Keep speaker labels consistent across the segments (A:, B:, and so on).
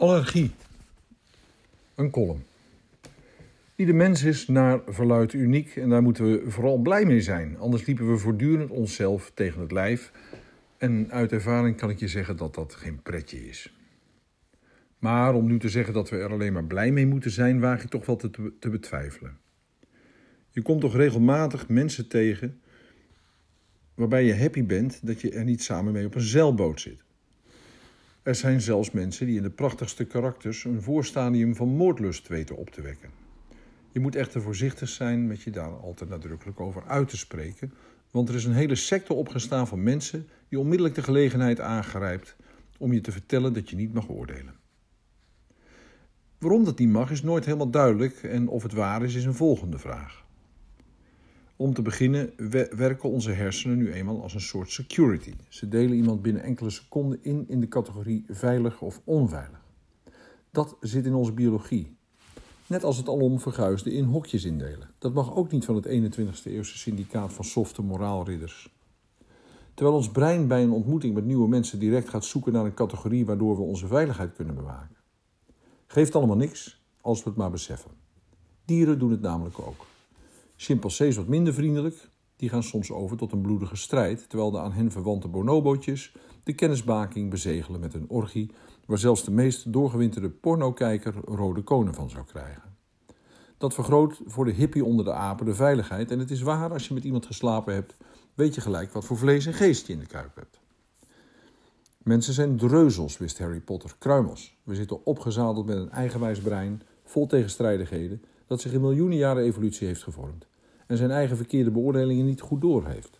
A: Allergie. Een kolom. Ieder mens is naar verluid uniek en daar moeten we vooral blij mee zijn. Anders liepen we voortdurend onszelf tegen het lijf. En uit ervaring kan ik je zeggen dat dat geen pretje is. Maar om nu te zeggen dat we er alleen maar blij mee moeten zijn, waag ik toch wel te, te betwijfelen. Je komt toch regelmatig mensen tegen waarbij je happy bent dat je er niet samen mee op een zeilboot zit. Er zijn zelfs mensen die in de prachtigste karakters een voorstadium van moordlust weten op te wekken. Je moet echter voorzichtig zijn met je daar al te nadrukkelijk over uit te spreken, want er is een hele secte opgestaan van mensen die onmiddellijk de gelegenheid aangrijpt om je te vertellen dat je niet mag oordelen. Waarom dat niet mag is nooit helemaal duidelijk en of het waar is is een volgende vraag. Om te beginnen werken onze hersenen nu eenmaal als een soort security. Ze delen iemand binnen enkele seconden in in de categorie veilig of onveilig. Dat zit in onze biologie. Net als het alom verguisde in hokjes indelen. Dat mag ook niet van het 21ste eeuwse syndicaat van softe moraalridders. Terwijl ons brein bij een ontmoeting met nieuwe mensen direct gaat zoeken naar een categorie waardoor we onze veiligheid kunnen bewaken. Geeft allemaal niks als we het maar beseffen. Dieren doen het namelijk ook. Chimpansees wat minder vriendelijk, die gaan soms over tot een bloedige strijd, terwijl de aan hen verwante bonobootjes de kennismaking bezegelen met een orgie waar zelfs de meest doorgewinterde pornokijker rode konen van zou krijgen. Dat vergroot voor de hippie onder de apen de veiligheid en het is waar, als je met iemand geslapen hebt, weet je gelijk wat voor vlees en geest je in de kuip hebt. Mensen zijn dreuzels, wist Harry Potter, kruimels. We zitten opgezadeld met een eigenwijs brein, vol tegenstrijdigheden, dat zich in miljoenen jaren evolutie heeft gevormd en zijn eigen verkeerde beoordelingen niet goed doorheeft.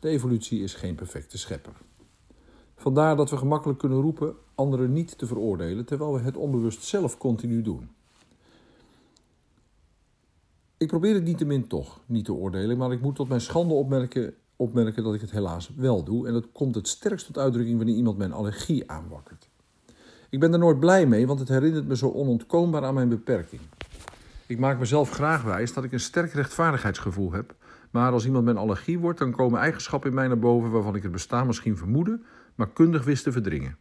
A: De evolutie is geen perfecte schepper. Vandaar dat we gemakkelijk kunnen roepen anderen niet te veroordelen, terwijl we het onbewust zelf continu doen. Ik probeer het niettemin toch niet te oordelen, maar ik moet tot mijn schande opmerken, opmerken dat ik het helaas wel doe. En dat komt het sterkst tot uitdrukking wanneer iemand mijn allergie aanwakkert. Ik ben er nooit blij mee, want het herinnert me zo onontkoombaar aan mijn beperking. Ik maak mezelf graag wijs dat ik een sterk rechtvaardigheidsgevoel heb. Maar als iemand mijn allergie wordt, dan komen eigenschappen in mij naar boven waarvan ik het bestaan misschien vermoedde, maar kundig wist te verdringen.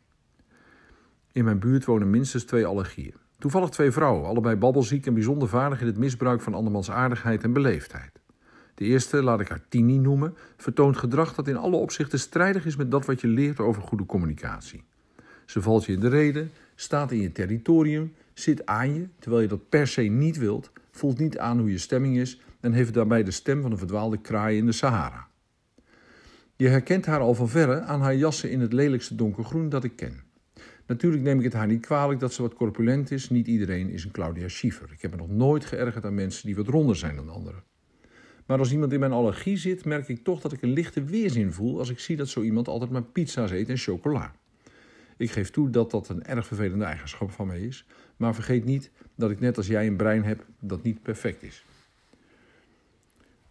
A: In mijn buurt wonen minstens twee allergieën. Toevallig twee vrouwen, allebei babbelziek en bijzonder vaardig in het misbruik van andermans aardigheid en beleefdheid. De eerste, laat ik haar Tini noemen, vertoont gedrag dat in alle opzichten strijdig is met dat wat je leert over goede communicatie. Ze valt je in de reden, staat in je territorium, zit aan je, terwijl je dat per se niet wilt, voelt niet aan hoe je stemming is en heeft daarbij de stem van een verdwaalde kraai in de Sahara. Je herkent haar al van verre aan haar jassen in het lelijkste donkergroen dat ik ken. Natuurlijk neem ik het haar niet kwalijk dat ze wat corpulent is. Niet iedereen is een Claudia Schiffer. Ik heb me nog nooit geërgerd aan mensen die wat ronder zijn dan anderen. Maar als iemand in mijn allergie zit, merk ik toch dat ik een lichte weerzin voel als ik zie dat zo iemand altijd maar pizza's eet en chocola. Ik geef toe dat dat een erg vervelende eigenschap van mij is, maar vergeet niet dat ik net als jij een brein heb dat niet perfect is.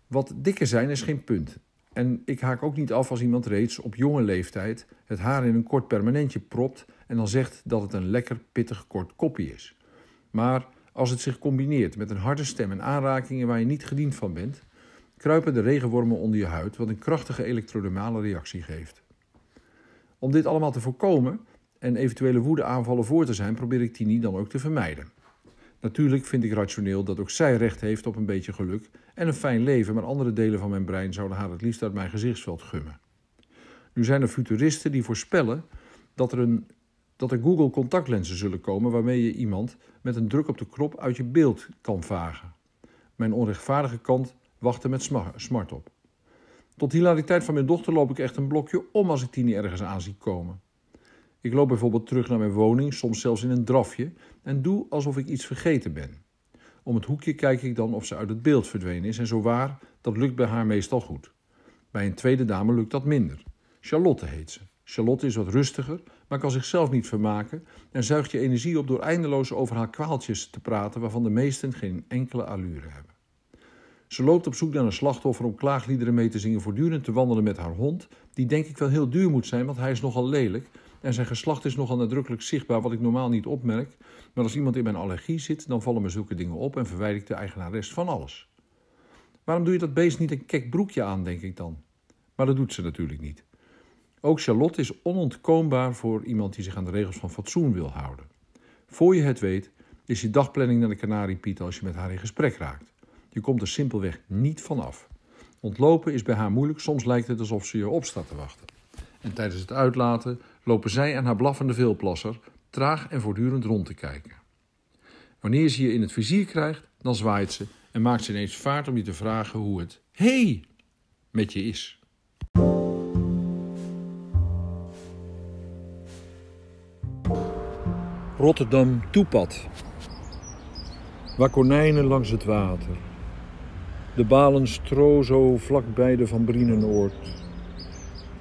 A: Wat dikker zijn is geen punt. En ik haak ook niet af als iemand reeds op jonge leeftijd het haar in een kort permanentje propt en dan zegt dat het een lekker pittig kort koppie is. Maar als het zich combineert met een harde stem en aanrakingen waar je niet gediend van bent, kruipen de regenwormen onder je huid, wat een krachtige elektrodermale reactie geeft. Om dit allemaal te voorkomen en eventuele woedeaanvallen voor te zijn, probeer ik Tini dan ook te vermijden. Natuurlijk vind ik rationeel dat ook zij recht heeft op een beetje geluk en een fijn leven, maar andere delen van mijn brein zouden haar het liefst uit mijn gezichtsveld gummen. Nu zijn er futuristen die voorspellen dat er, een, dat er Google contactlenzen zullen komen waarmee je iemand met een druk op de knop uit je beeld kan vagen. Mijn onrechtvaardige kant wachtte met smart op. Tot hilariteit van mijn dochter loop ik echt een blokje om als ik niet ergens aan zie komen. Ik loop bijvoorbeeld terug naar mijn woning, soms zelfs in een drafje, en doe alsof ik iets vergeten ben. Om het hoekje kijk ik dan of ze uit het beeld verdwenen is en zo waar, dat lukt bij haar meestal goed. Bij een tweede dame lukt dat minder. Charlotte heet ze. Charlotte is wat rustiger, maar kan zichzelf niet vermaken en zuigt je energie op door eindeloos over haar kwaaltjes te praten waarvan de meesten geen enkele allure hebben. Ze loopt op zoek naar een slachtoffer om klaagliederen mee te zingen, voortdurend te wandelen met haar hond, die denk ik wel heel duur moet zijn, want hij is nogal lelijk en zijn geslacht is nogal nadrukkelijk zichtbaar, wat ik normaal niet opmerk. Maar als iemand in mijn allergie zit, dan vallen me zulke dingen op en verwijder ik de eigenares van alles. Waarom doe je dat beest niet een kek broekje aan, denk ik dan? Maar dat doet ze natuurlijk niet. Ook Charlotte is onontkoombaar voor iemand die zich aan de regels van fatsoen wil houden. Voor je het weet, is je dagplanning naar de Kanariepiet als je met haar in gesprek raakt. Je komt er simpelweg niet van af. Ontlopen is bij haar moeilijk, soms lijkt het alsof ze je op staat te wachten. En tijdens het uitlaten lopen zij en haar blaffende veelplasser traag en voortdurend rond te kijken. Wanneer ze je in het vizier krijgt, dan zwaait ze en maakt ze ineens vaart om je te vragen hoe het hey met je is. Rotterdam Toepad. Waar konijnen langs het water. De balen stro zo vlakbij de Van Brienenoord.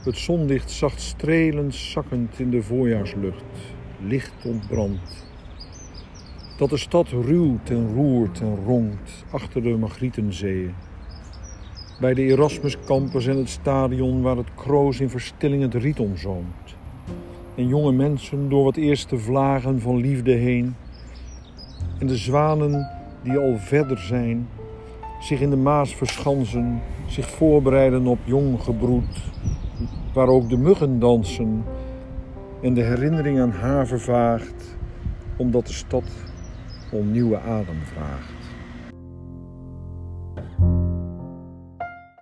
A: Het zonlicht zacht strelend zakkend in de voorjaarslucht. Licht ontbrandt. Dat de stad ruwt en roert en ronkt achter de Magrietenzee. Bij de Erasmuscampus en het stadion waar het kroos in verstilling het riet omzoomt. En jonge mensen door wat eerste vlagen van liefde heen. En de zwanen die al verder zijn, zich in de Maas verschansen, zich voorbereiden op jong gebroed, waar ook de muggen dansen en de herinnering aan haar vervaagt, omdat de stad om nieuwe adem vraagt.